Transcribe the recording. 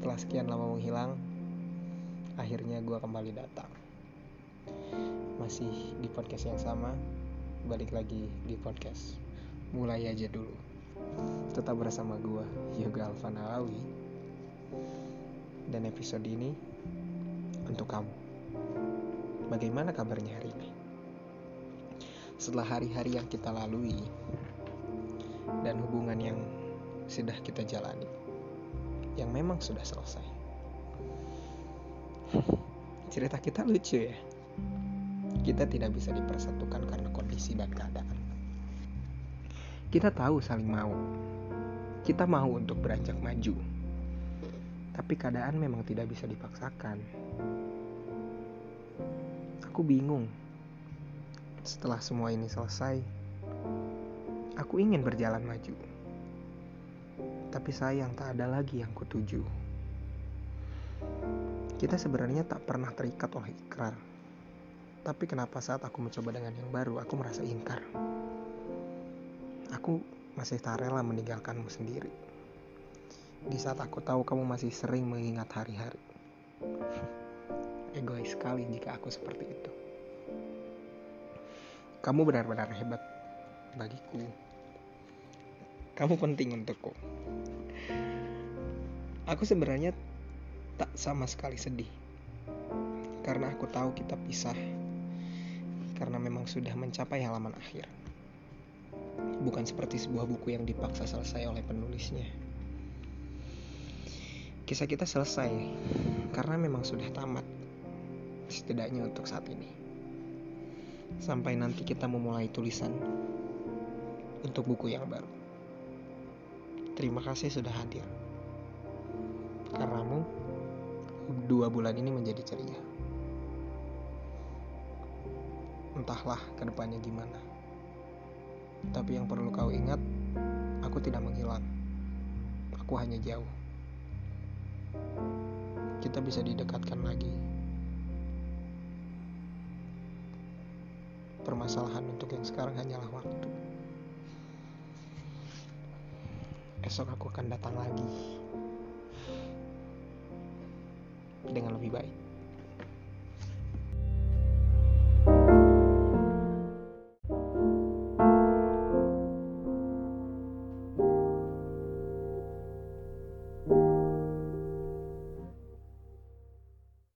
Setelah sekian lama menghilang, akhirnya gue kembali datang. Masih di podcast yang sama, balik lagi di podcast. Mulai aja dulu. Tetap bersama gue, Yoga Alvan Alawi. Dan episode ini untuk kamu. Bagaimana kabarnya hari ini? Setelah hari-hari yang kita lalui dan hubungan yang sudah kita jalani yang memang sudah selesai. Cerita kita lucu ya. Kita tidak bisa dipersatukan karena kondisi dan keadaan. Kita tahu saling mau. Kita mau untuk beranjak maju. Tapi keadaan memang tidak bisa dipaksakan. Aku bingung. Setelah semua ini selesai, aku ingin berjalan maju tapi sayang tak ada lagi yang kutuju. Kita sebenarnya tak pernah terikat oleh ikrar. Tapi kenapa saat aku mencoba dengan yang baru, aku merasa ingkar. Aku masih tak rela meninggalkanmu sendiri. Di saat aku tahu kamu masih sering mengingat hari-hari. Egois sekali jika aku seperti itu. Kamu benar-benar hebat bagiku. Kamu penting untukku. Aku sebenarnya tak sama sekali sedih. Karena aku tahu kita pisah. Karena memang sudah mencapai halaman akhir. Bukan seperti sebuah buku yang dipaksa selesai oleh penulisnya. Kisah kita selesai karena memang sudah tamat. Setidaknya untuk saat ini. Sampai nanti kita memulai tulisan untuk buku yang baru. Terima kasih sudah hadir. Karenamu, dua bulan ini menjadi ceria. Entahlah ke depannya gimana. Tapi yang perlu kau ingat, aku tidak menghilang. Aku hanya jauh. Kita bisa didekatkan lagi. Permasalahan untuk yang sekarang hanyalah waktu. Esok aku akan datang lagi dengan lebih baik.